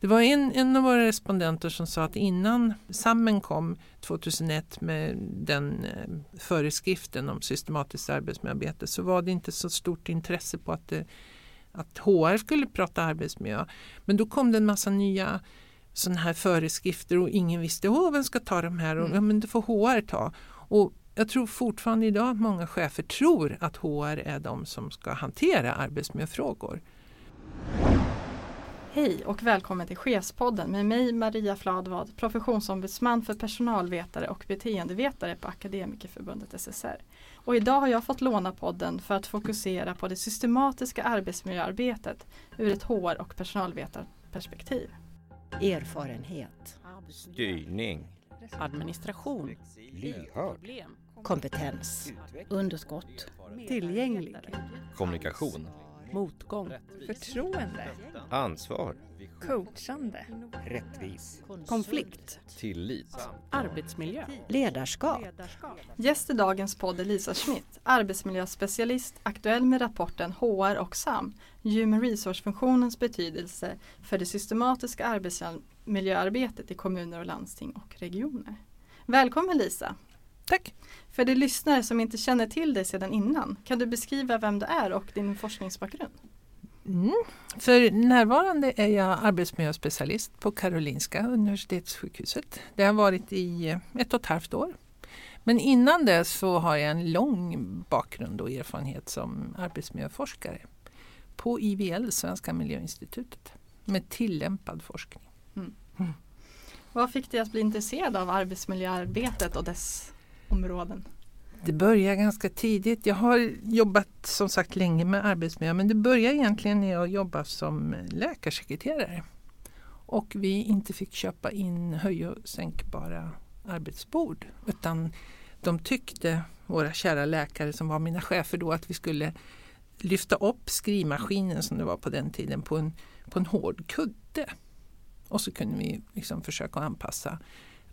Det var en, en av våra respondenter som sa att innan SAMMEN kom 2001 med den eh, föreskriften om systematiskt arbetsmiljöarbete så var det inte så stort intresse på att, det, att HR skulle prata arbetsmiljö. Men då kom det en massa nya sådana här föreskrifter och ingen visste Åh, vem ska ta de här och mm. ja, men det får HR ta. Och jag tror fortfarande idag att många chefer tror att HR är de som ska hantera arbetsmiljöfrågor. Hej och välkommen till Chefspodden med mig Maria Fladvad, professionsombudsman för personalvetare och beteendevetare på Akademikerförbundet SSR. Och idag har jag fått låna podden för att fokusera på det systematiska arbetsmiljöarbetet ur ett HR och personalvetarperspektiv. Erfarenhet. Styrning. Administration. Lyhörd. Kompetens. Underskott. Tillgänglig. Kommunikation. Motgång. Förtroende. Ansvar. Coachande. Rättvis. Konflikt. Tillit. Arbetsmiljö. Ledarskap. Gäst i dagens podd är Lisa Schmidt, arbetsmiljöspecialist, aktuell med rapporten HR och SAM, Human Resource-funktionens betydelse för det systematiska arbetsmiljöarbetet i kommuner och landsting och regioner. Välkommen Lisa! Tack! För de lyssnare som inte känner till dig sedan innan, kan du beskriva vem du är och din forskningsbakgrund? Mm. För närvarande är jag arbetsmiljöspecialist på Karolinska Universitetssjukhuset. Det har varit i ett och ett halvt år. Men innan det så har jag en lång bakgrund och erfarenhet som arbetsmiljöforskare på IVL, Svenska miljöinstitutet, med tillämpad forskning. Mm. Mm. Vad fick dig att bli intresserad av arbetsmiljöarbetet och dess områden? Det började ganska tidigt. Jag har jobbat som sagt länge med arbetsmiljö men det började egentligen när jag jobbade som läkarsekreterare. Och vi inte fick köpa in höj och sänkbara arbetsbord utan de tyckte, våra kära läkare som var mina chefer då, att vi skulle lyfta upp skrivmaskinen som det var på den tiden på en, på en hård kudde. Och så kunde vi liksom försöka anpassa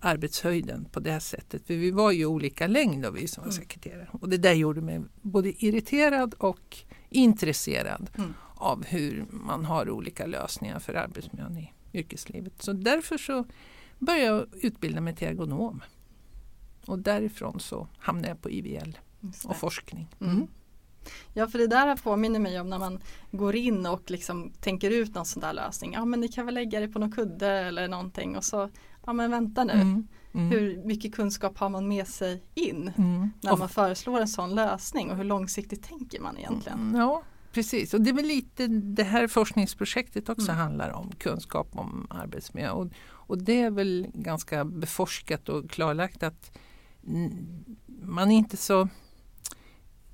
arbetshöjden på det sättet. För vi var ju olika längd vi som var mm. sekreterare. Och det där gjorde mig både irriterad och intresserad mm. av hur man har olika lösningar för arbetsmiljön i yrkeslivet. Så därför så började jag utbilda mig till ergonom. Och därifrån så hamnade jag på IVL och forskning. Mm. mm. Ja för det där påminner mig om när man går in och liksom tänker ut någon sån där lösning. Ja men ni kan väl lägga det på någon kudde eller någonting och så ja men vänta nu. Mm. Mm. Hur mycket kunskap har man med sig in mm. när man föreslår en sån lösning och hur långsiktigt tänker man egentligen? Mm, ja precis och det är väl lite det här forskningsprojektet också mm. handlar om, kunskap om arbetsmiljö. Och, och det är väl ganska beforskat och klarlagt att man är inte så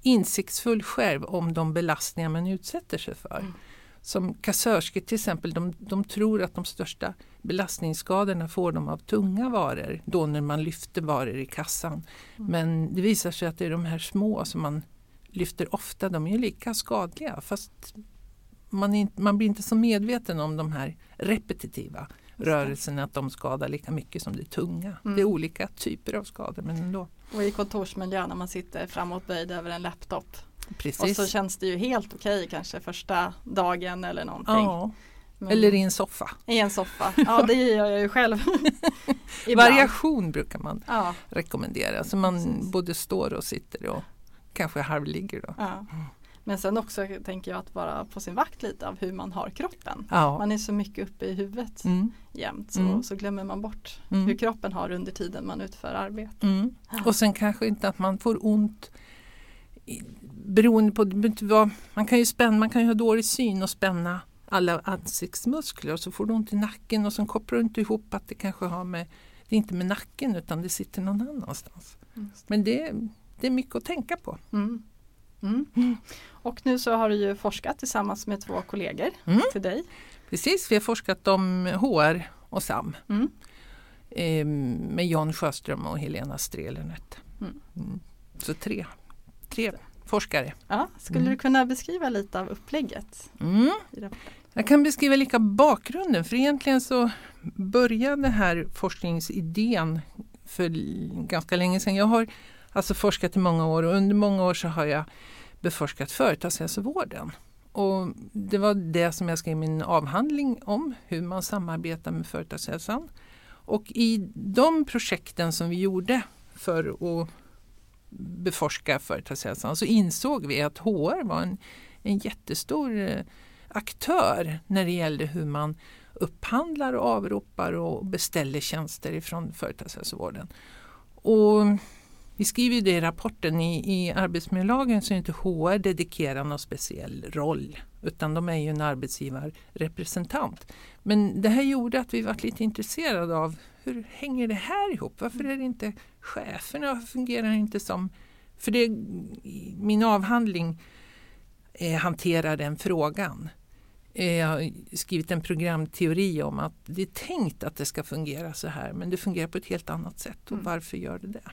insiktsfull själv om de belastningar man utsätter sig för. Mm. Som kassörskor till exempel, de, de, tror att de största belastningsskadorna får de av tunga varor, då när man lyfter varor i kassan. Mm. Men det visar sig att det är de här små som man lyfter ofta, de är lika skadliga fast man, är, man blir inte så medveten om de här repetitiva rörelserna, att de skadar lika mycket som det tunga. Mm. Det är olika typer av skador men ändå. Och i kontorsmiljö när man sitter framåtböjd över en laptop. Precis. Och så känns det ju helt okej kanske första dagen eller någonting. Ja. Men, eller i en soffa. I en soffa, ja det gör jag ju själv. Variation brukar man ja. rekommendera. Så man Precis. både står och sitter och kanske halvligger. Då. Ja. Men sen också tänker jag att vara på sin vakt lite av hur man har kroppen. Ja. Man är så mycket uppe i huvudet mm. jämt så, mm. så glömmer man bort mm. hur kroppen har under tiden man utför arbete. Mm. Och sen kanske inte att man får ont beroende på vad, man kan ju spänna, man kan ju ha dålig syn och spänna alla ansiktsmuskler och så får du ont i nacken och sen kopplar du inte ihop att det kanske har med, det är inte med nacken utan det sitter någon annanstans. Men det, det är mycket att tänka på. Mm. Mm. Mm. Och nu så har du ju forskat tillsammans med två kollegor mm. till dig. Precis, vi har forskat om HR och SAM eh, med John Sjöström och Helena Strelernet. Mm. Mm. Så tre, tre forskare. Ja, skulle mm. du kunna beskriva lite av upplägget? Jag kan beskriva lika bakgrunden för egentligen så började den här forskningsidén för ganska länge sedan. Jag har alltså forskat i många år och under många år så har jag beforskat företagshälsovården Och det var det som jag skrev min avhandling om, hur man samarbetar med företagshälsan. Och i de projekten som vi gjorde för att beforska företagshälsan så insåg vi att HR var en, en jättestor eh, aktör när det gällde hur man upphandlar och avropar och beställer tjänster ifrån företagshälsovården. Och vi skriver det i rapporten, i, i arbetsmiljölagen så är inte HR dedikerad någon speciell roll utan de är ju en arbetsgivarrepresentant. Men det här gjorde att vi var lite intresserade av hur hänger det här ihop? Varför är det inte cheferna? Varför fungerar det inte som... För det, min avhandling eh, hanterar den frågan. Eh, jag har skrivit en programteori om att det är tänkt att det ska fungera så här men det fungerar på ett helt annat sätt. Och Mm. varför gör det det?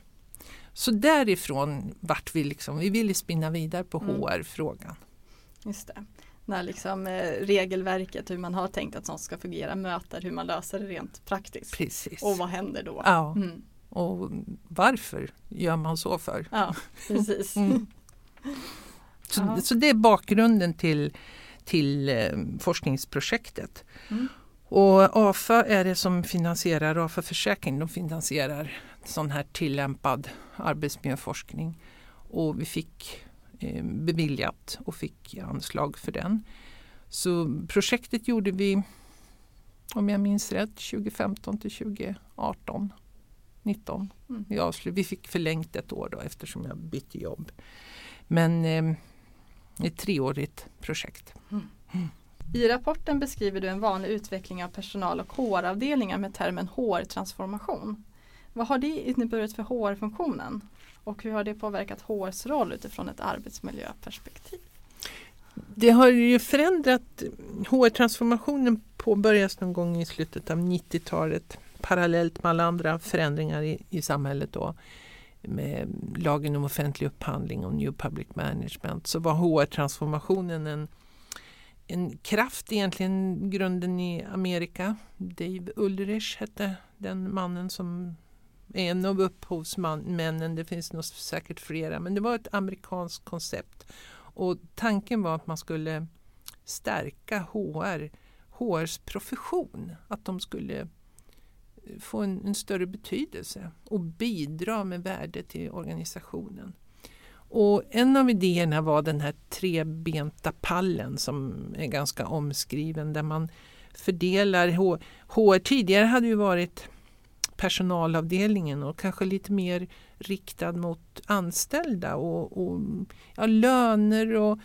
Så därifrån vart vi liksom, vi ville spinna vidare på Mm. HR-frågan. Just det. När liksom eh, regelverket, hur man har tänkt att sånt ska fungera, möter hur man löser det rent praktiskt. Precis. Och vad händer då? Ja, Mm. och varför gör man så för? Ja, precis. Mm. Så, så det är bakgrunden till, till eh, forskningsprojektet. Mm. Och AFA är det som finansierar, AFA Försäkring, de finansierar sån här tillämpad arbetsmiljöforskning. Och vi fick eh, beviljat och fick anslag för den. Så projektet gjorde vi, om jag minns rätt, 2015 till 2018. 19. Mm. Vi, avslut, vi fick förlängt ett år då eftersom jag bytte jobb. Men eh, ett treårigt projekt. I rapporten beskriver du en vanlig utveckling av personal och HR-avdelningar med termen HR-transformation. Vad har det inneburit för HR-funktionen? Och hur har det påverkat HRs roll utifrån ett arbetsmiljöperspektiv? Det har ju förändrat. HR-transformationen påbörjas någon gång i slutet av 90-talet parallellt med alla andra förändringar i, i samhället då med lagen om offentlig upphandling och New Public Management så var HR-transformationen en, en kraft egentligen grunden i Amerika. Dave Ulrich hette den mannen som är en av upphovsmännen. Det finns nog säkert flera men det var ett amerikanskt koncept. Och tanken var att man skulle stärka HR, HRs profession. Att de skulle få en, en större betydelse och bidra med värde till organisationen. Och en av idéerna var den här trebenta pallen som är ganska omskriven där man fördelar H- HR. Tidigare hade ju varit personalavdelningen och kanske lite mer riktad mot anställda och, och ja, löner och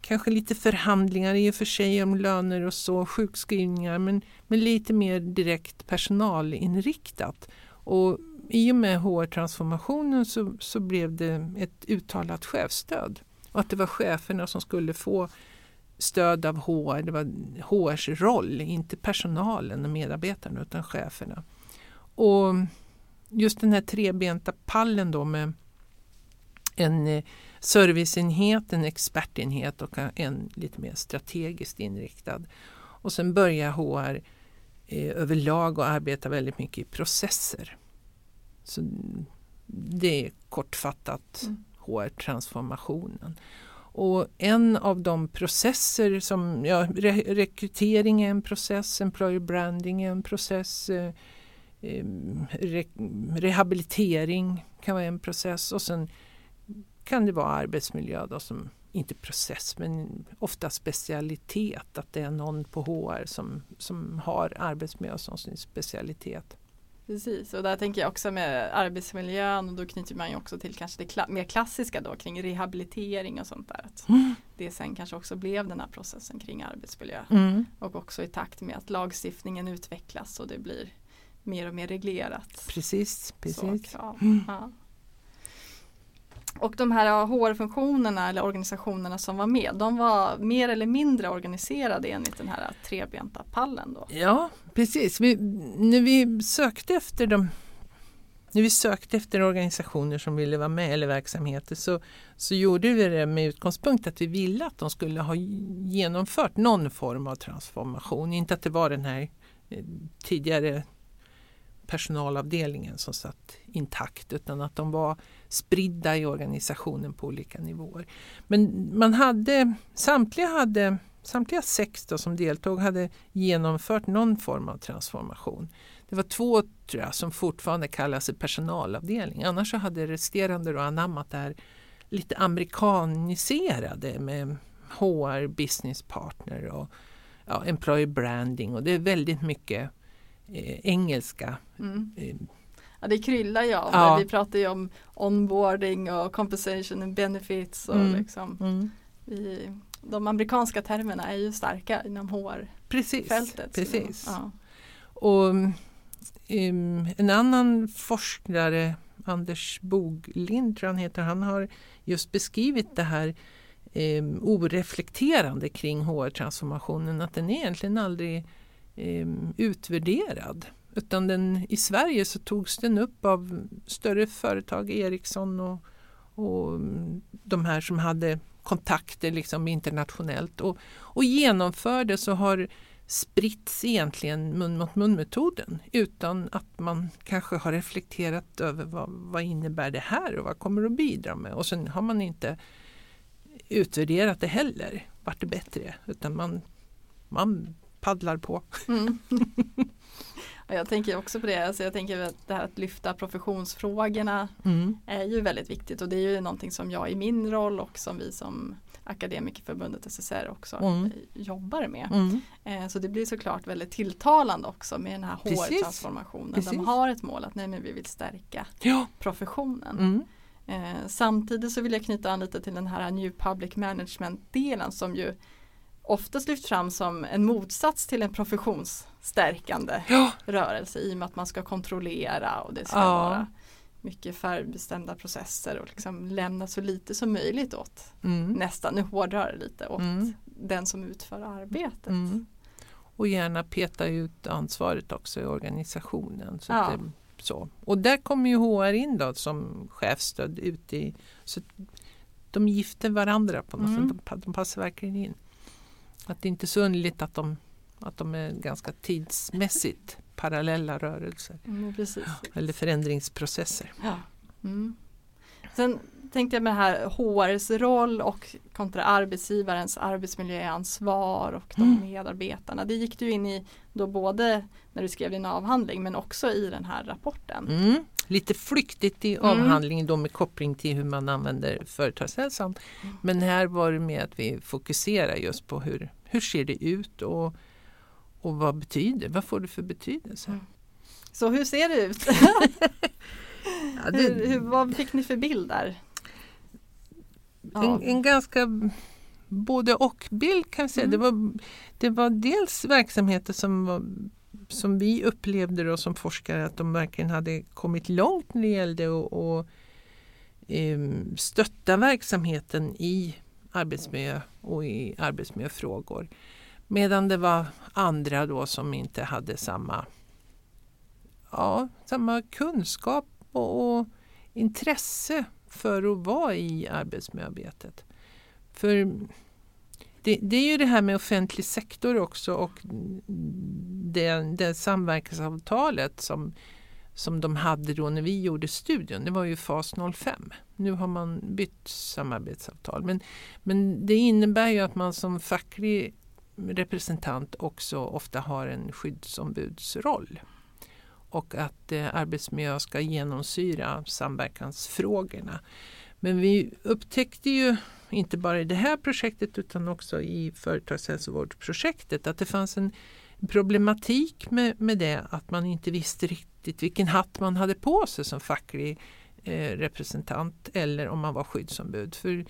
kanske lite förhandlingar i och för sig om löner och så, sjukskrivningar men, men lite mer direkt personalinriktat. Och i och med HR-transformationen så, så blev det ett uttalat chefstöd. Och att det var cheferna som skulle få stöd av HR, det var HRs roll, inte personalen och medarbetarna utan cheferna. Och just den här trebenta pallen då med en eh, serviceenhet, en expertenhet och en lite mer strategiskt inriktad. Och sen börjar HR eh, överlag att arbeta väldigt mycket i processer. Så det är kortfattat Mm. HR-transformationen. Och en av de processer som, ja, re rekrytering är en process, employer branding är en process, eh, eh, re rehabilitering kan vara en process och sen kan det vara arbetsmiljö då som, inte process men ofta specialitet, att det är någon på HR som, som har arbetsmiljö som sin specialitet. Precis, och där tänker jag också med arbetsmiljön och då knyter man ju också till kanske det kla mer klassiska då kring rehabilitering och sånt där. Mm. Det sen kanske också blev den här processen kring arbetsmiljö. Mm. Och också i takt med att lagstiftningen utvecklas och det blir mer och mer reglerat. Precis, Så, precis. krav. Mm. Ja. Och de här HR-funktionerna eller organisationerna som var med, de var mer eller mindre organiserade enligt den här trebenta pallen då? Ja, precis. Vi, när vi sökte efter de när vi sökte efter organisationer som ville vara med eller verksamheter så, så gjorde vi det med utgångspunkt att vi ville att de skulle ha genomfört någon form av transformation. Inte att det var den här eh, tidigare personalavdelningen som satt intakt utan att de var spridda i organisationen på olika nivåer. Men man hade, samtliga, hade, samtliga sex som deltog hade genomfört någon form av transformation. Det var två tror jag, som fortfarande kallar sig personalavdelning. Annars så hade resterande då anammat det här lite amerikaniserade med HR, business partner och ja, employer branding och det är väldigt mycket eh, engelska. Mm. Eh, Ja, det kryllar ju av Ja. Vi pratar ju om onboarding och compensation and benefits. Och Mm. liksom, mm. vi, de amerikanska termerna är ju starka inom HR-fältet. Precis, precis. Ja. Och um, en annan forskare, Anders Boglind tror jag han heter, han har just beskrivit det här um, oreflekterande kring HR-transformationen, att den är egentligen aldrig Ehm, utvärderad. Utan den, i Sverige så togs den upp av större företag, Ericsson och, och mm, de här som hade kontakter liksom internationellt. Och, och genomfördes och har spritts egentligen mun mot mun-metoden utan att man kanske har reflekterat över vad, vad innebär det här och vad kommer det att bidra med? Och sen har man inte utvärderat det heller, vart det bättre? Utan man, man paddlar på. Mm. Jag tänker också på det, alltså jag tänker att det här att lyfta professionsfrågorna Mm. är ju väldigt viktigt och det är ju någonting som jag i min roll och som vi som Akademikerförbundet SSR också Mm. jobbar med. Mm. Eh, Så det blir såklart väldigt tilltalande också med den här. HR-transformationen. Precis. De har ett mål att nej, men vi vill stärka Ja. professionen. Mm. Eh, samtidigt så vill jag knyta an lite till den här New Public Management-delen som ju oftast lyfts fram som en motsats till en professionsstärkande Ja. rörelse i och med att man ska kontrollera och det ska Ja. vara mycket förbestämda processer och liksom lämna så lite som möjligt åt Mm. nästan, nu hårdrar det lite, åt Mm. den som utför arbetet. Mm. Och gärna peta ut ansvaret också i organisationen. Så Ja. det, så. Och där kommer ju HR in då som chefstöd ut i så de gifter varandra på något Mm. sätt. De, de passar verkligen in. Att det inte är så underligt att de, att de är ganska tidsmässigt parallella rörelser Mm, eller förändringsprocesser. Ja. Mm. Sen tänkte jag med det här HRs roll och kontra arbetsgivarens arbetsmiljöansvar och de Mm. medarbetarna. Det gick du in i då både när du skrev din avhandling men också i den här rapporten. Mm. Lite flyktigt i Mm. avhandlingen då med koppling till hur man använder företagshälsan. Mm. Men här var det med att vi fokuserar just på hur, hur ser det ut och, och vad betyder vad får det för betydelse? Mm. Så hur ser det ut? Ja, det, hur, hur, vad fick ni för bild där? en, en ganska både och bild kan jag säga. Mm. Det, var, det var dels verksamheter som, var, som vi upplevde då som forskare att de verkligen hade kommit långt när det gällde att och, em, stötta verksamheten i arbetsmiljö och i arbetsmiljöfrågor. Medan det var andra då som inte hade samma, ja, samma kunskap och, och intresse för att vara i arbetsmiljöarbetet. För det, det är ju det här med offentlig sektor också och det, det samverkansavtalet som, som de hade då när vi gjorde studien. Det var ju FAS 05. Nu har man bytt samarbetsavtal. Men, men det innebär ju att man som facklig representant också ofta har en skyddsombudsroll. Och att eh, arbetsmiljö ska genomsyra samverkansfrågorna. Men vi upptäckte ju inte bara i det här projektet utan också i företagshälsovårdsprojektet att det fanns en problematik med, med det att man inte visste riktigt vilken hatt man hade på sig som facklig eh, representant eller om man var skyddsombud. För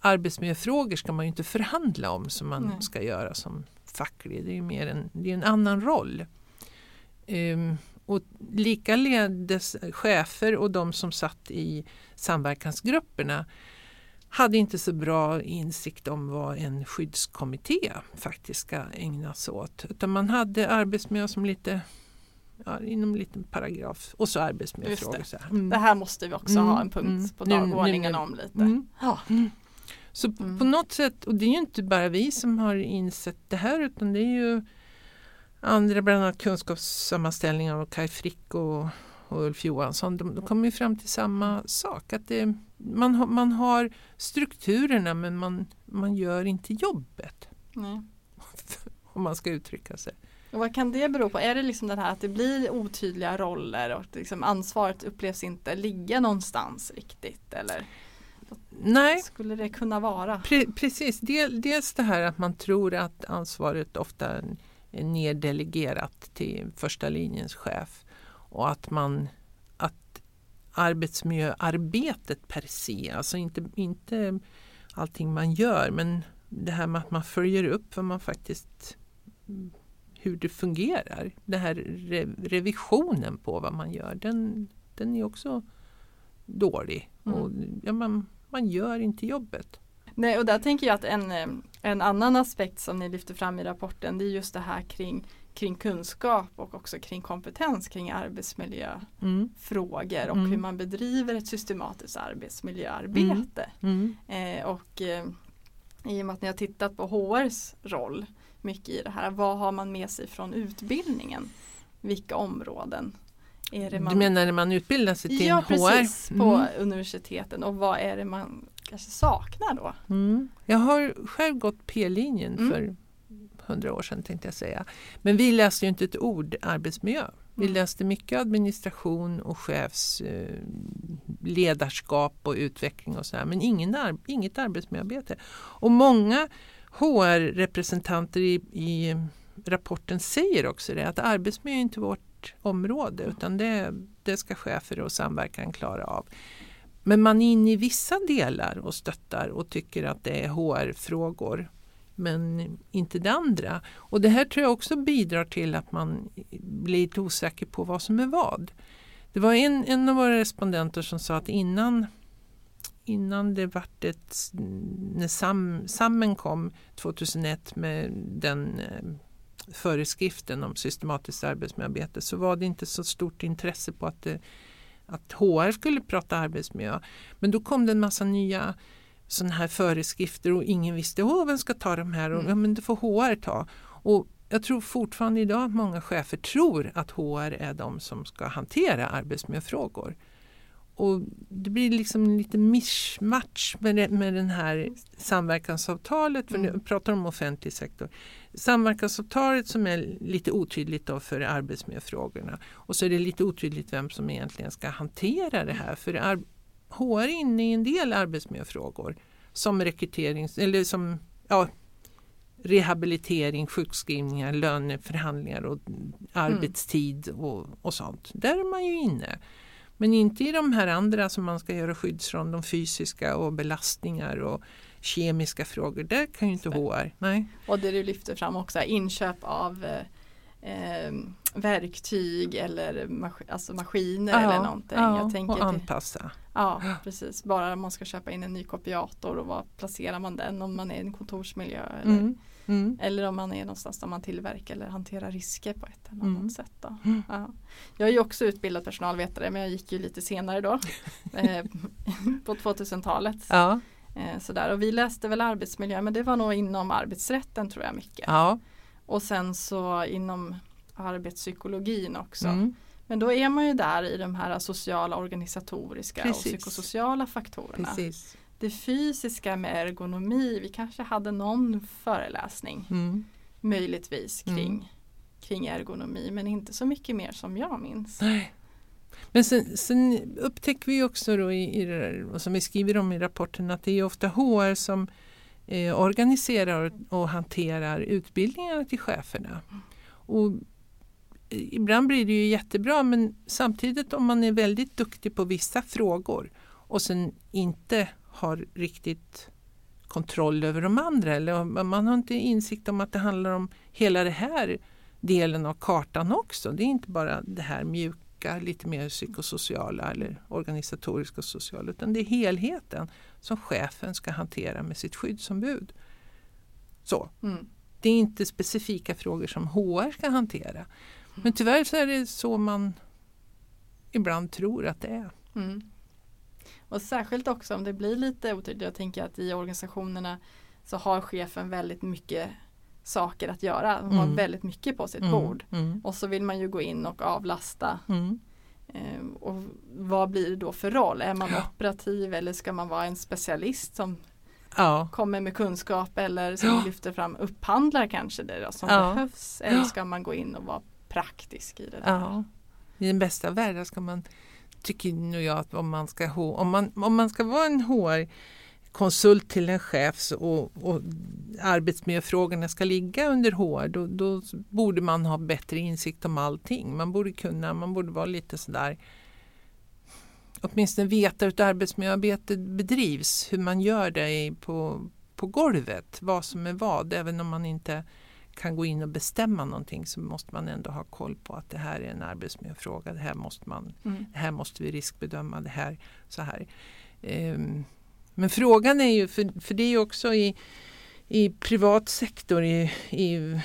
arbetsmiljöfrågor ska man ju inte förhandla om som man Nej. ska göra som facklig. Det är mer en, det är en annan roll. Ehm, och likaledes chefer och de som satt i samverkansgrupperna hade inte så bra insikt om vad en skyddskommitté faktiskt ska ägna sig åt. Utan man hade arbetsmiljö som lite ja, inom en liten paragraf och så arbetsmiljöfrågor. Just Så, här. Mm. Det här måste vi också Mm, ha en punkt mm. på Nu- nu- dagordningen nu- om lite. Mm. Ja. Så p- Mm. på något sätt, och det är ju inte bara vi som har insett det här utan det är ju andra, bland annat kunskapssammanställningar av Kaj Frick och, och Ulf Johansson, de, de kommer ju fram till samma sak. Att det, man, har- man har strukturerna men man, man gör inte jobbet. Nej. Om man ska uttrycka sig. Och vad kan det bero på? Är det liksom det här att det blir otydliga roller och liksom ansvaret upplevs inte ligga någonstans riktigt? Eller Nej, skulle det kunna vara? Pre precis. Del, dels det här att man tror att ansvaret ofta är neddelegerat till första linjens chef och att man att arbetsmiljöarbetet per se, alltså inte, inte allting man gör men det här med att man följer upp vad man faktiskt hur det fungerar. Den här re revisionen på vad man gör den, den är också dålig. Mm. Och, ja, man, man gör inte jobbet. Nej, och där tänker jag att en, eh, en annan aspekt som ni lyfter fram i rapporten det är just det här kring, kring kunskap och också kring kompetens kring arbetsmiljöfrågor Mm. och Mm. hur man bedriver ett systematiskt arbetsmiljöarbete. Mm. Eh, och eh, i och med att ni har tittat på HRs roll mycket i det här, vad har man med sig från utbildningen? Vilka områden? Man... Du menar när man utbildar sig till ja, HR? precis, på Mm. universiteten och vad är det man kanske saknar då? Mm. Jag har själv gått P-linjen Mm. för hundra år sedan tänkte jag säga. Men vi läste ju inte ett ord arbetsmiljö. Vi Mm. läste mycket administration och chefs eh, och utveckling och sådär. Men ingen inget arbetsmiljöarbete. Och många HR-representanter i, i rapporten säger också det att arbetsmiljö är inte vårt område utan det, det ska chefer och samverkan klara av. Men man är inne i vissa delar och stöttar och tycker att det är HR-frågor men inte det andra. Och det här tror jag också bidrar till att man blir lite osäker på vad som är vad. Det var en, en av våra respondenter som sa att innan, innan det vart ett, när SAM, SAMmen kom 2001 med den eh, föreskriften om systematiskt arbetsmiljöarbete så var det inte så stort intresse på att, det, att HR skulle prata arbetsmiljö. Men då kom det en massa nya sådana här föreskrifter och ingen visste Åh, vem ska ta de här och Mm. ja, men det får HR ta. Och jag tror fortfarande idag att många chefer tror att HR är de som ska hantera arbetsmiljöfrågor. Och det blir liksom lite mishmatch med, det, med den här samverkansavtalet, för Mm. nu pratar om offentlig sektor. Samverkansavtalet som är lite otydligt då för arbetsmiljöfrågorna och så är det lite otydligt vem som egentligen ska hantera det här. För ar- HR är inne i en del arbetsmiljöfrågor som rekrytering eller som ja, rehabilitering, sjukskrivningar, löneförhandlingar och arbetstid och, och sånt. Där är man ju inne. Men inte i de här andra som man ska göra skyddsrom, de fysiska och belastningar och kemiska frågor. Där kan ju inte HR. Nej. Och det du lyfter fram också inköp av eh, eh, verktyg eller mas alltså maskiner eller någonting. ja, Jag tänker och till, anpassa. ja, precis. Bara om man ska köpa in en ny kopiator och var placerar man den om man är i en kontorsmiljö eller, Mm. Mm. eller om man är någonstans där man tillverkar eller hanterar risker på ett eller annat Mm. sätt. Då. Mm. Ja. Jag är ju också utbildad personalvetare men jag gick ju lite senare då eh, på 2000-talet. Ja, Eh, sådär. Och vi läste väl arbetsmiljö men det var nog inom arbetsrätten tror jag mycket. ja. Och sen så inom arbetspsykologin också. Mm. Men då är man ju där i de här sociala, organisatoriska Precis. och psykosociala faktorerna. Precis. Det fysiska med ergonomi, vi kanske hade någon föreläsning Mm. möjligtvis kring, Mm. kring ergonomi men inte så mycket mer som jag minns. Nej. Men sen, sen upptäcker vi också då i, i där, och som vi skriver om i rapporten att det är ofta HR som eh, organiserar och hanterar utbildningarna till cheferna. Och eh, ibland blir det ju jättebra men samtidigt om man är väldigt duktig på vissa frågor och sen inte har riktigt kontroll över de andra eller man har inte insikt om att det handlar om hela den här delen av kartan också. Det är inte bara det här mjuka, lite mer psykosociala eller organisatoriska och sociala utan det är helheten som chefen ska hantera med sitt skyddsombud. Så. Mm. Det är inte specifika frågor som HR ska hantera. Men tyvärr så är det så man ibland tror att det är. Mm. Och särskilt också om det blir lite otydligt. Jag tänker att i organisationerna så har chefen väldigt mycket saker att göra. Man har Mm. väldigt mycket på sitt Mm, bord. Mm. Och så vill man ju gå in och avlasta. Mm. Eh, och vad blir det då för roll? Är man Ja. operativ eller ska man vara en specialist som Ja. kommer med kunskap eller som Ja. lyfter fram upphandlar kanske det då som behövs. Eller ska man gå in och vara praktisk i det där? I den bästa av världar ska man, tycker nog jag, att om man ska, om man, om man ska vara en HR-konsult till en chef och, och arbetsmiljöfrågorna ska ligga under HR, då, då borde man ha bättre insikt om allting. Man borde kunna, man borde vara lite sådär åtminstone veta hur ett arbetsmiljöarbete bedrivs, hur man gör det på, på golvet, vad som är vad, även om man inte kan gå in och bestämma någonting så måste man ändå ha koll på att det här är en arbetsmiljöfråga. Det här måste, man, Mm. det här måste vi riskbedöma. Det här, så här. Ehm, men frågan är ju, för, för det är ju också i, i privat sektor, i, i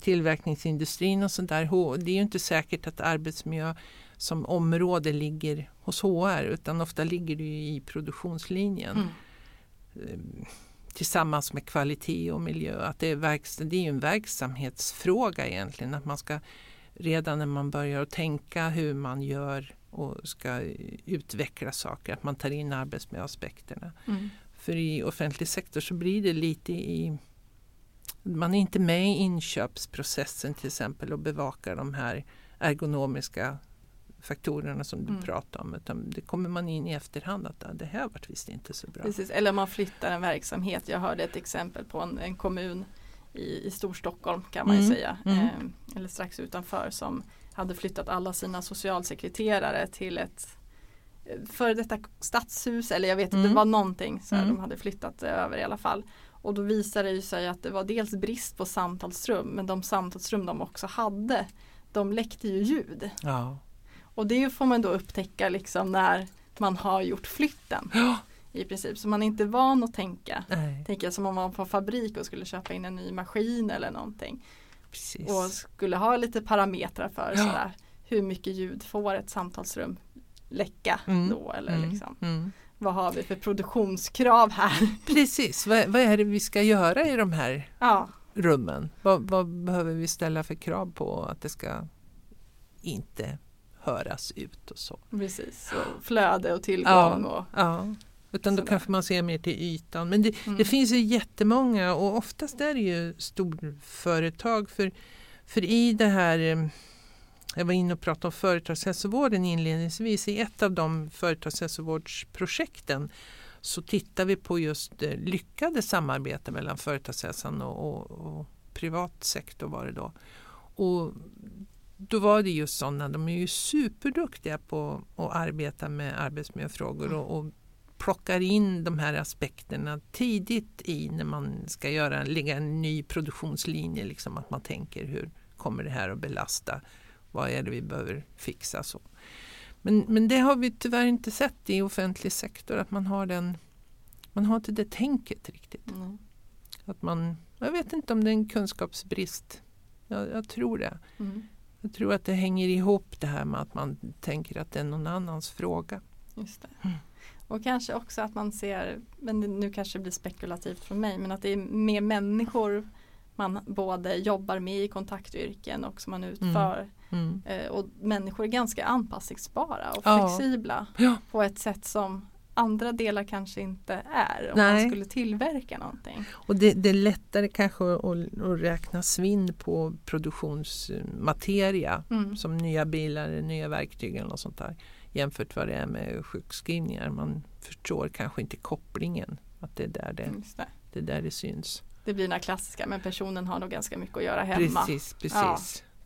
tillverkningsindustrin och sånt där. Det är ju inte säkert att arbetsmiljö som område ligger hos HR utan ofta ligger det i produktionslinjen Mm. Tillsammans med kvalitet och miljö. Att det, är verks- det är en verksamhetsfråga egentligen. Att man ska redan när man börjar att tänka hur man gör och ska utveckla saker, att man tar in arbetsmiljöaspekterna. Mm. För i offentlig sektor så blir det lite i man är inte med i inköpsprocessen till exempel och bevakar de här ergonomiska faktorerna som du Mm. pratar om. Utan det kommer man in i efterhand att "Ah, det här vart visst inte så bra. Precis, eller man flyttar en verksamhet. Jag hörde ett exempel på en, en kommun i, i Storstockholm kan man ju Mm, säga. mm. Eh, eller strax utanför som hade flyttat alla sina socialsekreterare till ett eh, före detta stadshus eller jag vet inte, Mm. det var någonting så Mm. de hade flyttat över i alla fall. Och då visade det ju sig att det var dels brist på samtalsrum men de samtalsrum de också hade de läckte ju ljud. Ja. Och det får man då upptäcka liksom när man har gjort flytten Ja. i princip. Så man är inte van att tänka. Nej, jag som om man var på fabrik och skulle köpa in en ny maskin eller någonting. precis. Och skulle ha lite parametrar för Ja. sådär, hur mycket ljud får ett samtalsrum läcka Mm. då eller Mm, liksom, mm. vad har vi för produktionskrav här? Precis, vad, vad är det vi ska göra i de här Ja, rummen? Vad, vad behöver vi ställa för krav på att det ska inte höras ut och så? precis. Och flöde och tillgång Ja. och Ja, utan då kanske man ser mer till ytan. Men det, Mm. det finns ju jättemånga och oftast är det ju storföretag. För, för i det här, eh, jag var inne och pratade om företagshälsovården inledningsvis. I ett av de företagshälsovårdsprojekten så tittar vi på just eh, lyckade samarbeten mellan företagshälsan och, och, och privat sektor var det då. Och då var det just sådana, de är ju superduktiga på att arbeta med arbetsmiljöfrågor och, och plockar in de här aspekterna tidigt i när man ska göra, lägga en ny produktionslinje. Liksom, att man tänker hur kommer det här att belasta? Vad är det vi behöver fixa? Så. Men, men det har vi tyvärr inte sett i offentlig sektor att man har den man har inte det tänket riktigt. mm. Att man, jag vet inte om det är en kunskapsbrist. Jag, jag tror det. Mm. Jag tror att det hänger ihop det här med att man tänker att det är någon annans fråga. Just det. Mm. Och kanske också att man ser, men nu kanske det blir spekulativt från mig, men att det är mer människor man både jobbar med i kontaktyrken och som man utför. Mm. Eh, och människor är ganska anpassningsbara och flexibla Ja. på ett sätt som andra delar kanske inte är om Nej. man skulle tillverka någonting. Och det, det är lättare kanske att, att räkna svinn på produktionsmateria Mm. som nya bilar, nya verktyg eller något sånt där jämfört vad det är med sjukskrivningar. Man förstår kanske inte kopplingen att det är där det, det. det, är där det syns. det blir den klassiska, men personen har nog ganska mycket att göra hemma. Precis, precis. Ja.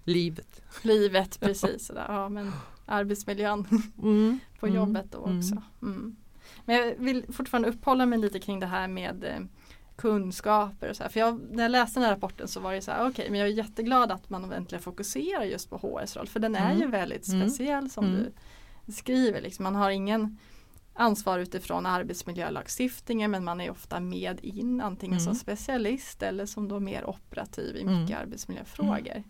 Livet. Livet, precis. Sådär. Ja, men arbetsmiljön Mm. på Mm. jobbet då Mm. också. Mm. Men jag vill fortfarande uppehålla mig lite kring det här med eh, kunskaper och så här. För jag, när jag läste den här rapporten så var det så här, okej men jag är jätteglad att man äntligen fokuserar just på HRs roll för den är Mm. ju väldigt Mm. speciell som Mm. du skriver. Liksom. Man har ingen ansvar utifrån arbetsmiljölagstiftningen men man är ofta med in antingen som Mm. specialist eller som då mer operativ i Mm. mycket arbetsmiljöfrågor.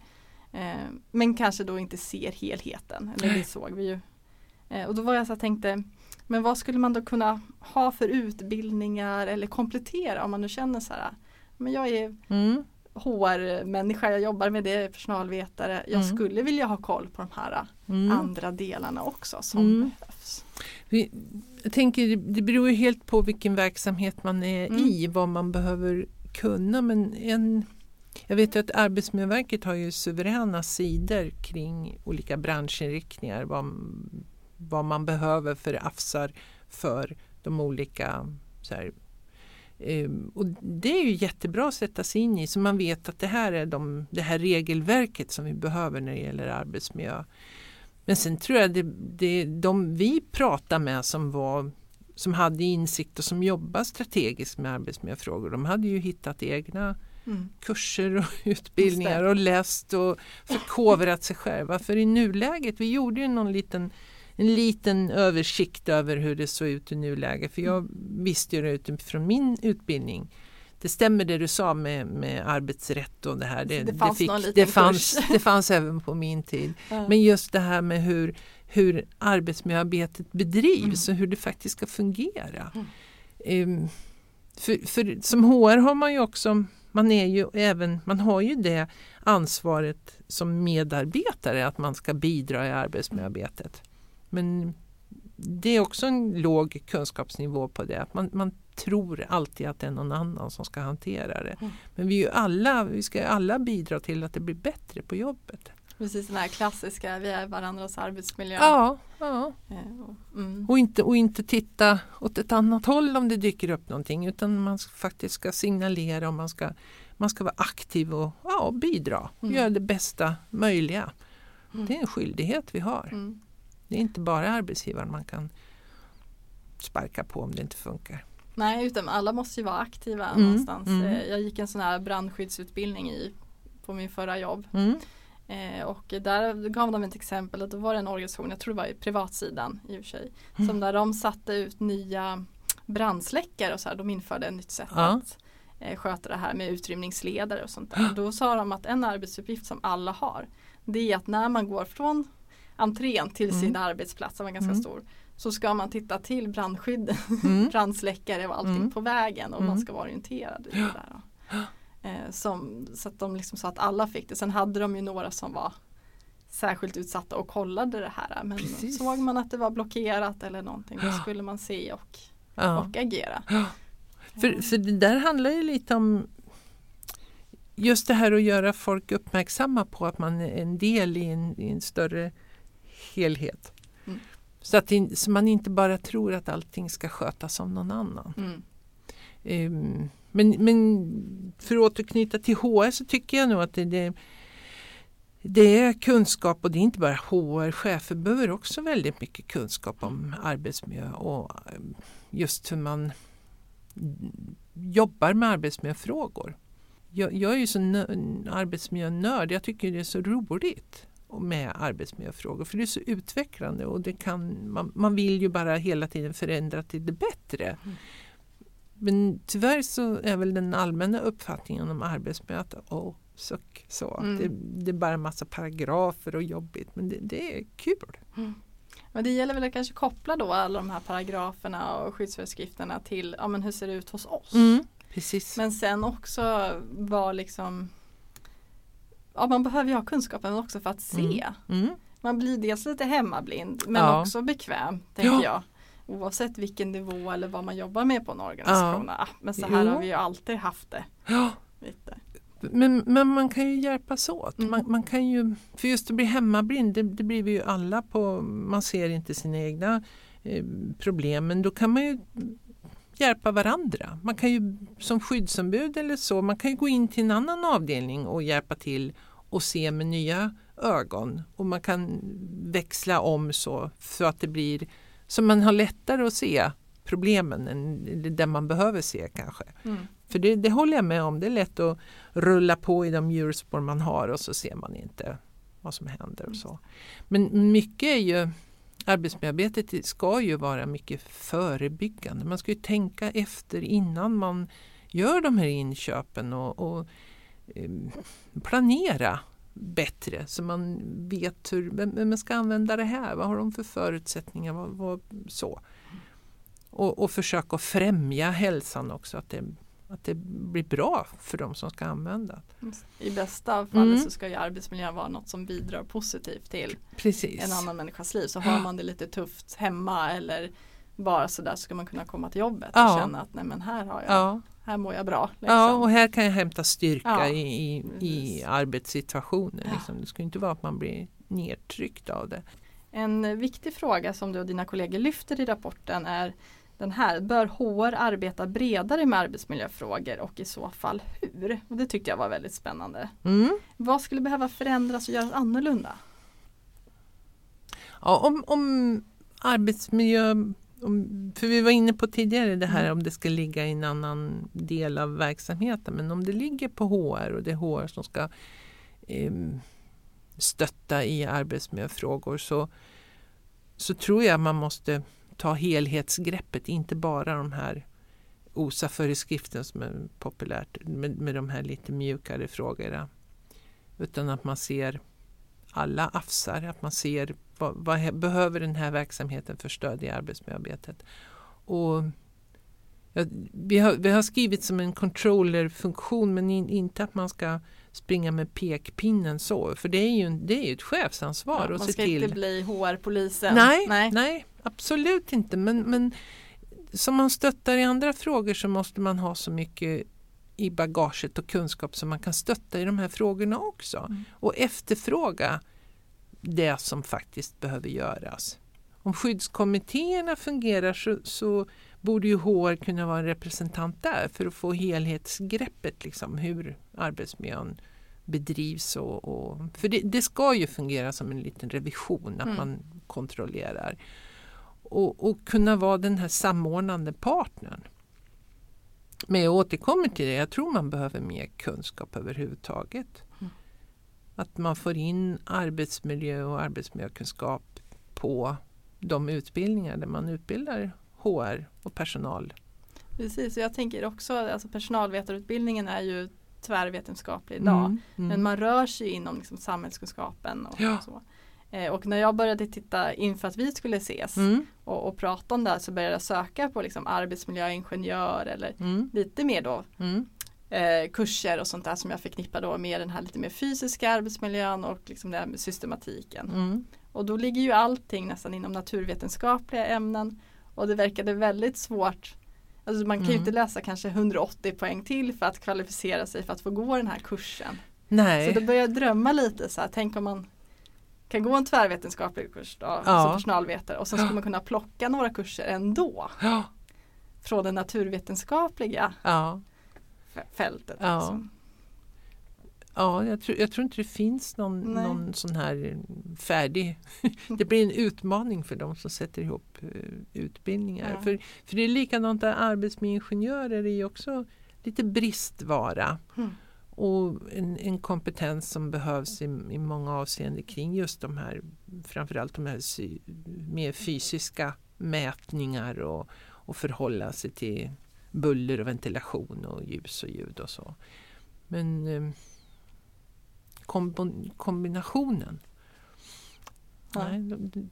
Eh, men kanske då inte ser helheten. Eller det såg vi ju. Eh, och då var jag så här, tänkte men vad skulle man då kunna ha för utbildningar eller komplettera om man nu känner så här men jag är Mm. HR-människa, jag jobbar med det, personalvetare. Jag Mm. skulle vilja ha koll på de här Mm. andra delarna också som Mm. behövs. Vi, jag tänker det- det beror ju helt på vilken verksamhet man är Mm. i, vad man behöver kunna. Men en, jag vet ju att Arbetsmiljöverket har ju suveräna sidor kring olika branschinriktningar. Vad, vad man behöver för afsar för de olika så här, Ehm, och det är ju jättebra att sätta sig in i så man vet att det här är de, det här regelverket som vi behöver när det gäller arbetsmiljö. Men sen tror jag det, det de vi pratar med som var som hade insikt och som jobbar strategiskt med arbetsmiljöfrågor, de hade ju hittat egna Mm. kurser och utbildningar och läst och förkovrat sig själva. För i nuläget, vi gjorde ju någon liten, en liten översikt över hur det såg ut i nuläget. För jag visste ju det utifrån min utbildning. Det stämmer det du sa med, med arbetsrätt och det här. Det, Det fanns någon liten det, fanns, det fanns även på min tid. Ja. Men just det här med hur, hur arbetsmiljöarbetet bedrivs Mm. och hur det faktiskt ska fungera. Mm. Ehm, för, för som HR har man ju också, man, är ju även, man har ju det ansvaret som medarbetare att man ska bidra i arbetsmiljöarbetet. Men det är också en låg kunskapsnivå på det. Man, man tror alltid att det är någon annan som ska hantera det. Mm. Men vi, är ju alla, vi ska alla bidra till att det blir bättre på jobbet. Precis den här klassiska, vi är varandras arbetsmiljö. Ja, ja. Eh, och- Mm. Och, inte, och inte titta åt ett annat håll om det dyker upp någonting utan man faktiskt ska signalera och man ska, man ska vara aktiv och ja, bidra. Mm. Göra det bästa möjliga. Mm. Det är en skyldighet vi har. Mm. Det är inte bara arbetsgivaren man kan sparka på om det inte funkar. Nej, utan alla måste ju vara aktiva Mm, någonstans. mm. Eh, Jag gick en sån här brandskyddsutbildning i, på min förra jobb. Mm. Eh, och där gav de ett exempel att det var en organisation, jag tror det var i privatsidan i och för sig, Mm. som där de satte ut nya brandsläckare och så här, de införde ett nytt sätt Ja. att eh, sköta det här med utrymningsledare och sånt där. Då sa de att en arbetsuppgift som alla har, det är att när man går från entrén till Mm. sin arbetsplats, som var ganska Mm. stor, så ska man titta till brandskydd, Mm. brandsläckare och allting Mm. på vägen och man Mm. ska vara orienterad i det där. Eh, som, så att de liksom sa att alla fick det. Sen hade de ju några som var särskilt utsatta och kollade det här. Men Precis. såg man att det var blockerat eller någonting då skulle man se och, Ja. och agera. För, för det där handlar ju lite om just det här att göra folk uppmärksamma på att man är en del i en, i en större helhet. Mm. Så att in, så man inte bara tror att allting ska skötas av någon annan. Mm. Ehm, men, men för att återknyta till HR så tycker jag nog att det, det, det är kunskap och det är inte bara HR. Chefer behöver också väldigt mycket kunskap om arbetsmiljö och eh, just hur man jobbar med arbetsmiljöfrågor. Jag, jag är ju så nö- arbetsmiljönörd. Jag tycker det är så roligt med arbetsmiljöfrågor för det är så utvecklande och det kan, man, man vill ju bara hela tiden förändra till det bättre. Men tyvärr så är väl den allmänna uppfattningen om arbetsmiljö att åh, suck, så. Mm. Det, det är bara en massa paragrafer och jobbigt men det, det är kul. Men det gäller väl att kanske koppla då alla de här paragraferna och skyddsföreskrifterna till ja, men hur ser det ut hos oss. Precis. Men sen också vara liksom Ja man behöver ju ha kunskapen också för att se. Mm. Man blir dels lite hemmablind men Ja. också bekväm tänker Ja. jag. Oavsett vilken nivå eller vad man jobbar med på en organisation. Ah, men så här Jo. har vi ju alltid haft det. Ja. Lite. Men, men man kan ju hjälpas åt. Mm. Man, man kan ju, för just att bli hemmablind, det, det blir vi ju alla på. Man ser inte sina egna eh, problem men då kan man ju hjälpa varandra. Man kan ju som skyddsombud eller så, man kan ju gå in till en annan avdelning och hjälpa till och se med nya ögon. Och man kan växla om så, så att det blir så man har lättare att se problemen än det man behöver se kanske. Mm. För det, det håller jag med om. Det är lätt att rulla på i de hjulspår man har och så ser man inte vad som händer och så. Men mycket är ju arbetsmiljöarbetet ska ju vara mycket förebyggande. Man ska ju tänka efter innan man gör de här inköpen och, och planera bättre så man vet hur vem ska använda det här. Vad har de för förutsättningar? Vad, vad, så. Och, och försöka främja hälsan också. Att det att det blir bra för de som ska använda. I bästa fall Mm. så ska ju arbetsmiljön vara något som bidrar positivt till Precis. en annan människas liv. Så har man det lite tufft hemma eller bara sådär så ska man kunna komma till jobbet och Ja. känna att nej men här har jag, Ja, här mår jag bra. Liksom. ja, och här kan jag hämta styrka Ja, i, i, i arbetssituationen. Ja. Liksom. Det ska inte vara att man blir nedtryckt av det. En viktig fråga som du och dina kollegor lyfter i rapporten är den här, bör HR arbeta bredare med arbetsmiljöfrågor och i så fall hur? Och det tyckte jag var väldigt spännande. Mm. Vad skulle behöva förändras och göras annorlunda? Ja, om, om arbetsmiljö, om, för vi var inne på tidigare det här Mm. om det ska ligga i en annan del av verksamheten. Men om det ligger på HR och det är HR som ska em, stötta i arbetsmiljöfrågor så, så tror jag man måste ta helhetsgreppet, inte bara de här OSA-föreskriften som är populärt med, med de här lite mjukare frågorna. Utan att man ser alla afsar, att man ser vad, vad behöver den här verksamheten för stöd i arbetsmiljöarbetet. Och vi, har, vi har skrivit som en controllerfunktion men in, inte att man ska springa med pekpinnen så, för det är ju, det är ju ett chefsansvar Ja, att man ska till. inte bli HR-polisen. Nej, Nej. nej. absolut inte. Men, men som man stöttar i andra frågor så måste man ha så mycket i bagaget och kunskap som man kan stötta i de här frågorna också. Mm. Och efterfråga det som faktiskt behöver göras. Om skyddskommittéerna fungerar så, så borde ju HR kunna vara en representant där för att få helhetsgreppet liksom hur arbetsmiljön bedrivs. Och, och, för det, det ska ju fungera som en liten revision, att Mm. man kontrollerar. Och, och kunna vara den här samordnande partnern. Men jag återkommer till det, jag tror man behöver mer kunskap överhuvudtaget. Att man får in arbetsmiljö och arbetsmiljökunskap på de utbildningar där man utbildar HR och personal. Precis, och jag tänker också, alltså personalvetarutbildningen är ju tvärvetenskaplig idag. Mm, mm. Men man rör sig inom liksom samhällskunskapen och Ja. så. Eh, och när jag började titta inför att vi skulle ses Mm, och, och prata om det här så började jag söka på liksom arbetsmiljöingenjör eller mm, lite mer då mm, eh, kurser och sånt där som jag förknippar då med den här lite mer fysiska arbetsmiljön och liksom det här med systematiken. mm. Och då ligger ju allting nästan inom naturvetenskapliga ämnen och det verkade väldigt svårt Alltså man kan ju Mm. inte läsa kanske 180 poäng till för att kvalificera sig för att få gå den här kursen. Nej. Så då började jag drömma lite så här, tänk om man kan gå en tvärvetenskaplig kurs då, Ja. som personalvetare och sen ska man kunna plocka några kurser ändå Ja, från det naturvetenskapliga ja, fältet. Ja. liksom. ja jag, tror, jag tror inte det finns någon, någon sån här färdig. det blir en utmaning för de som sätter ihop eh, utbildningar. Ja. För, för det är likadant där arbetsmiljöingenjörer är också lite bristvara. Mm. Och en, en kompetens som behövs i, i många avseenden kring just de här, framförallt de här sy, mer fysiska mätningar och, och förhålla sig till buller och ventilation och ljus och ljud och så. Men eh, kombinationen, Ja. nej, de-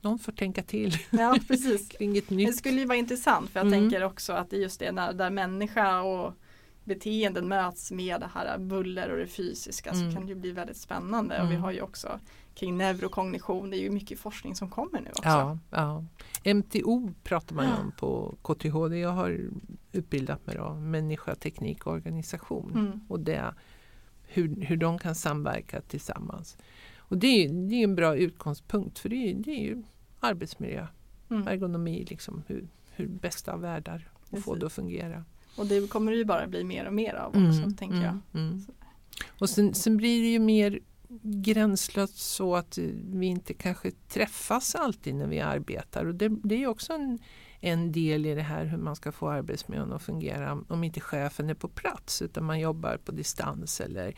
någon får tänka till Ja, precis. kring ett Det nytt. skulle ju vara intressant för jag Mm. tänker också att det är just det när, där människa och beteenden möts med det här buller och det fysiska Mm. så kan det ju bli väldigt spännande och vi Mm. har ju också kring neurokognition, det är ju mycket forskning som kommer nu också. Ja, ja. MTO pratar man ju Ja. om på KTH, det jag har utbildat mig då, människa, teknik och organisation. Mm. Och det, hur, hur de kan samverka tillsammans. Och det är, det är en bra utgångspunkt för det är, det är ju arbetsmiljö, Mm. ergonomi, liksom, hur, hur bästa av världar och få det att fungera. Och det kommer det ju bara bli mer och mer av också tänker jag. mm. Och sen, sen blir det ju mer gränslöst så att vi inte kanske träffas alltid när vi arbetar. Och det, det är också en, en del i det här hur man ska få arbetsmiljön att fungera om inte chefen är på plats utan man jobbar på distans eller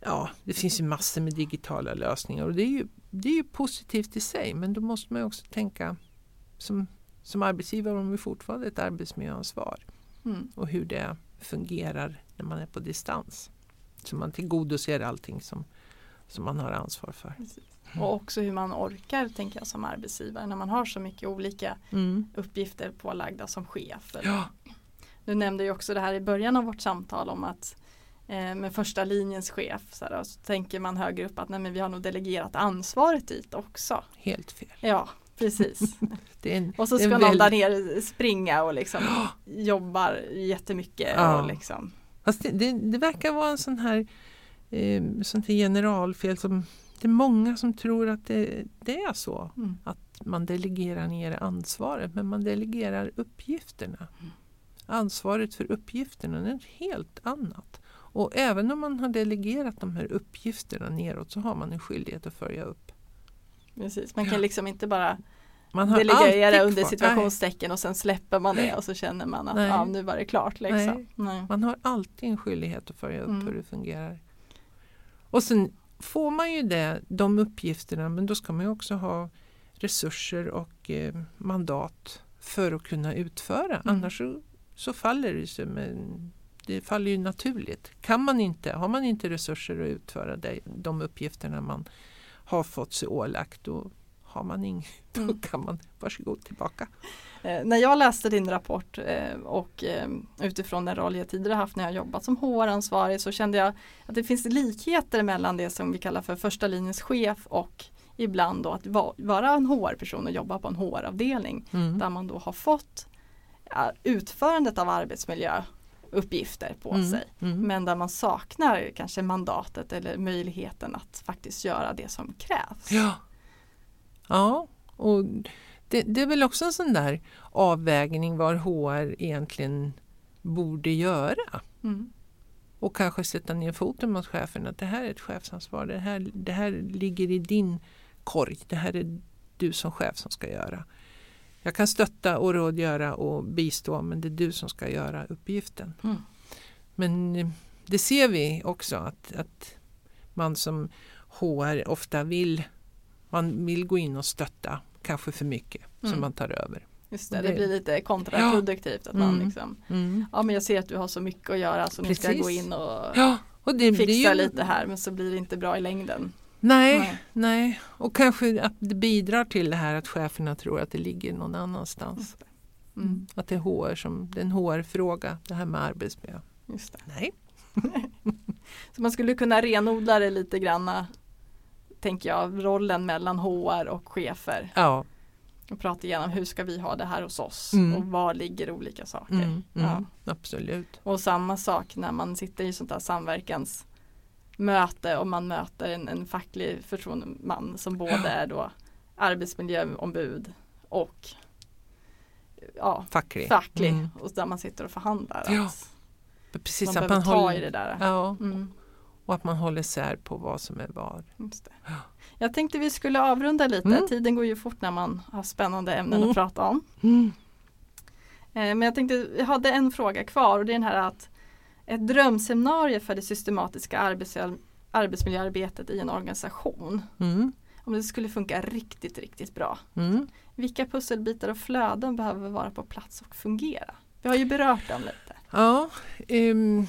ja, det finns ju massor med digitala lösningar och det är ju, det är ju positivt i sig men då måste man ju också tänka som, som arbetsgivare om vi fortfarande ett arbetsmiljöansvar Mm. och hur det fungerar när man är på distans. Så man tillgodoser allting som, som man har ansvar för. Och också hur man orkar tänker jag som arbetsgivare när man har så mycket olika Mm. uppgifter pålagda som chef. Ja, Du nämnde ju också det här i början av vårt samtal om att eh, med första linjens chef så, här, så tänker man högre upp att nej, men vi har nog delegerat ansvaret dit också. Helt fel. Ja, precis. En, och så ska någon väl... där nere springa och liksom jobbar jättemycket. Ja. Och liksom. Fast det, det, det verkar vara en sån här eh, sånt här generalfel som det är många som tror att det, det är så. Mm. Att man delegerar ner ansvaret men man delegerar uppgifterna. Mm. Ansvaret för uppgifterna är något helt annat. Och även om man har delegerat de här uppgifterna neråt så har man en skyldighet att följa upp. Precis, man kan liksom inte bara man har delegera under situationstecken och sen släpper man det och så känner man att ja, nu var det klart. Liksom. Nej. Nej. Man har alltid en skyldighet att följa upp mm. hur det fungerar. Och sen får man ju det, de uppgifterna men då ska man också ha resurser och eh, mandat för att kunna utföra. Mm. Annars så, så, faller det sig. Men det faller ju naturligt. Kan man inte, har man inte resurser att utföra det, de uppgifterna man har fått sig ålagt då har man inget, då mm. kan man varsågod tillbaka. Eh, när jag läste din rapport eh, och eh, utifrån den roll jag tidigare haft när jag jobbat som HR-ansvarig så kände jag att det finns likheter mellan det som vi kallar för första linjens chef och ibland då att va vara en HR-person och jobba på en HR-avdelning mm. där man då har fått utförandet av arbetsmiljöuppgifter på mm. sig. Mm. Men där man saknar kanske mandatet eller möjligheten att faktiskt göra det som krävs. Ja, ja och det, det, är väl också en sån där avvägning var HR egentligen borde göra. Mm. Och kanske sätta ner foten mot chefen att det här är ett chefsansvar. Det här, det här ligger i din korg. Det här är du som chef som ska göra. Jag kan stötta och rådgöra och bistå men det är du som ska göra uppgiften. Mm. Men eh, det ser vi också att, att man som HR ofta vill man vill gå in och stötta kanske för mycket mm. som man tar över. Just det, det, det blir lite kontraproduktivt ja. att man mm. liksom mm. Ja men jag ser att du har så mycket att göra så Precis. nu ska jag gå in och, ja. och det, fixa det ju... lite här men så blir det inte bra i längden. Nej, nej, nej, och kanske att det bidrar till det här att cheferna tror att det ligger någon annanstans. Mm. Att det är HR som, det är en HR-fråga det här med arbetsmiljö. Just det. Nej. så man skulle kunna renodla det lite granna tänker jag, rollen mellan HR och chefer. Ja. Och prata igenom hur ska vi ha det här hos oss mm. och var ligger olika saker. Mm, mm, ja. Absolut. Och samma sak när man sitter i sånt här samverkansmöte och man möter en, en facklig förtroendeman som både är då arbetsmiljöombud och ja, facklig. facklig mm. och där man sitter och förhandlar. Ja. Precis, man behöver ta håller, i det där. Ja. Mm. Och att man håller sär på vad som är vad. Jag tänkte vi skulle avrunda lite. Mm. Tiden går ju fort när man har spännande ämnen mm. att prata om. Mm. Eh, men jag tänkte, jag hade en fråga kvar och det är den här att ett drömseminarium för det systematiska arbetsmiljöarbetet i en organisation. Mm. Om det skulle funka riktigt, riktigt bra. Mm. Vilka pusselbitar och flöden behöver vara på plats och fungera? Vi har ju berört dem lite. Ja, um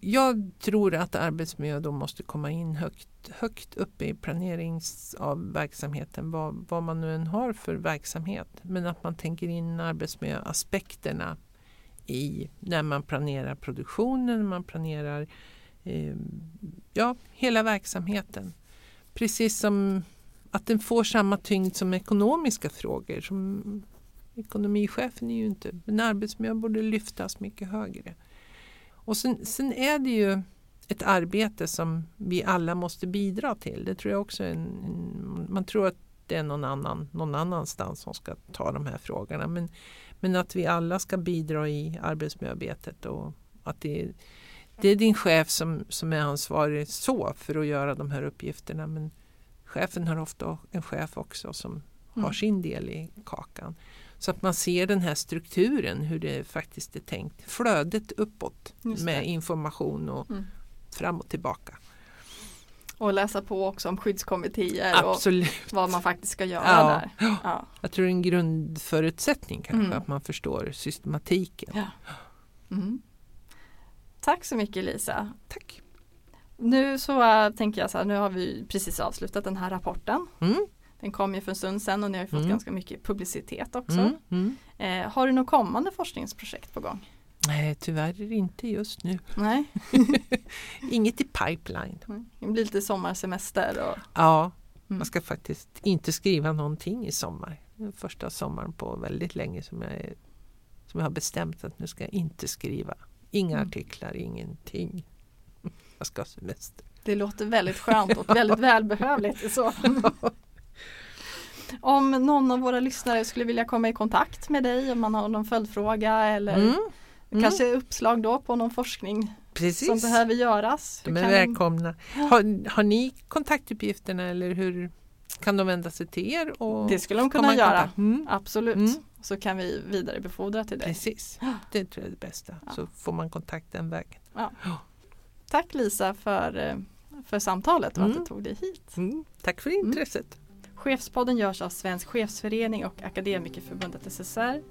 jag tror att arbetsmiljö då måste komma in högt, högt upp i planerings av verksamheten, vad, vad man nu än har för verksamhet. Men att man tänker in arbetsmiljöaspekterna i när man planerar produktionen, när man planerar eh, ja, hela verksamheten. Precis som att den får samma tyngd som ekonomiska frågor. Som ekonomichefen är ju inte, men arbetsmiljö borde lyftas mycket högre. Och sen, sen, är det ju ett arbete som vi alla måste bidra till. Det tror jag också en, en, man tror att det är någon, annan, någon annanstans som ska ta de här frågorna. Men, men att vi alla ska bidra i arbetsmiljöarbetet och att det, det är din chef som, som är ansvarig så för att göra de här uppgifterna. Men chefen har ofta en chef också som mm. har sin del i kakan. Så att man ser den här strukturen, hur det faktiskt är tänkt. Flödet uppåt med information och mm. fram och tillbaka. Och läsa på också om skyddskommittéer Absolut. och vad man faktiskt ska göra ja. där. Ja. Jag tror det är en grundförutsättning kanske mm. att man förstår systematiken. Ja. Mm. Tack så mycket Lisa. Tack. Nu så äh, tänker jag så här, nu har vi precis avslutat den här rapporten. Mm. Den kom ju för en stund sedan och ni har fått mm. ganska mycket publicitet också. Mm. Mm. Eh, har du något kommande forskningsprojekt på gång? Nej, tyvärr inte just nu. Nej, Inget i pipeline. det blir lite sommarsemester. Och, Ja, Mm. man ska faktiskt inte skriva någonting i sommar. Är första sommaren på väldigt länge som jag, är, som jag har bestämt att nu ska jag inte skriva. Inga Mm. artiklar, ingenting. Jag ska ha semester. det låter väldigt skönt och väldigt välbehövligt. Så. Om någon av våra lyssnare skulle vilja komma i kontakt med dig, om man har någon följdfråga eller Mm. Mm. kanske uppslag då på någon forskning Precis. som behöver göras. De är välkomna. Har, har ni kontaktuppgifterna eller hur kan de vända sig till er? Och Det skulle de kunna göra. Mm. Absolut. Mm. Så kan vi vidarebefordra till dig. Precis, det tror jag är det bästa. Ja. Så får man kontakt den vägen. Tack Lisa för, eh, för samtalet och att Mm. du tog dig hit. Mm. Tack för intresset. Chefspodden görs av Svensk chefsförening och Akademikerförbundet SSR.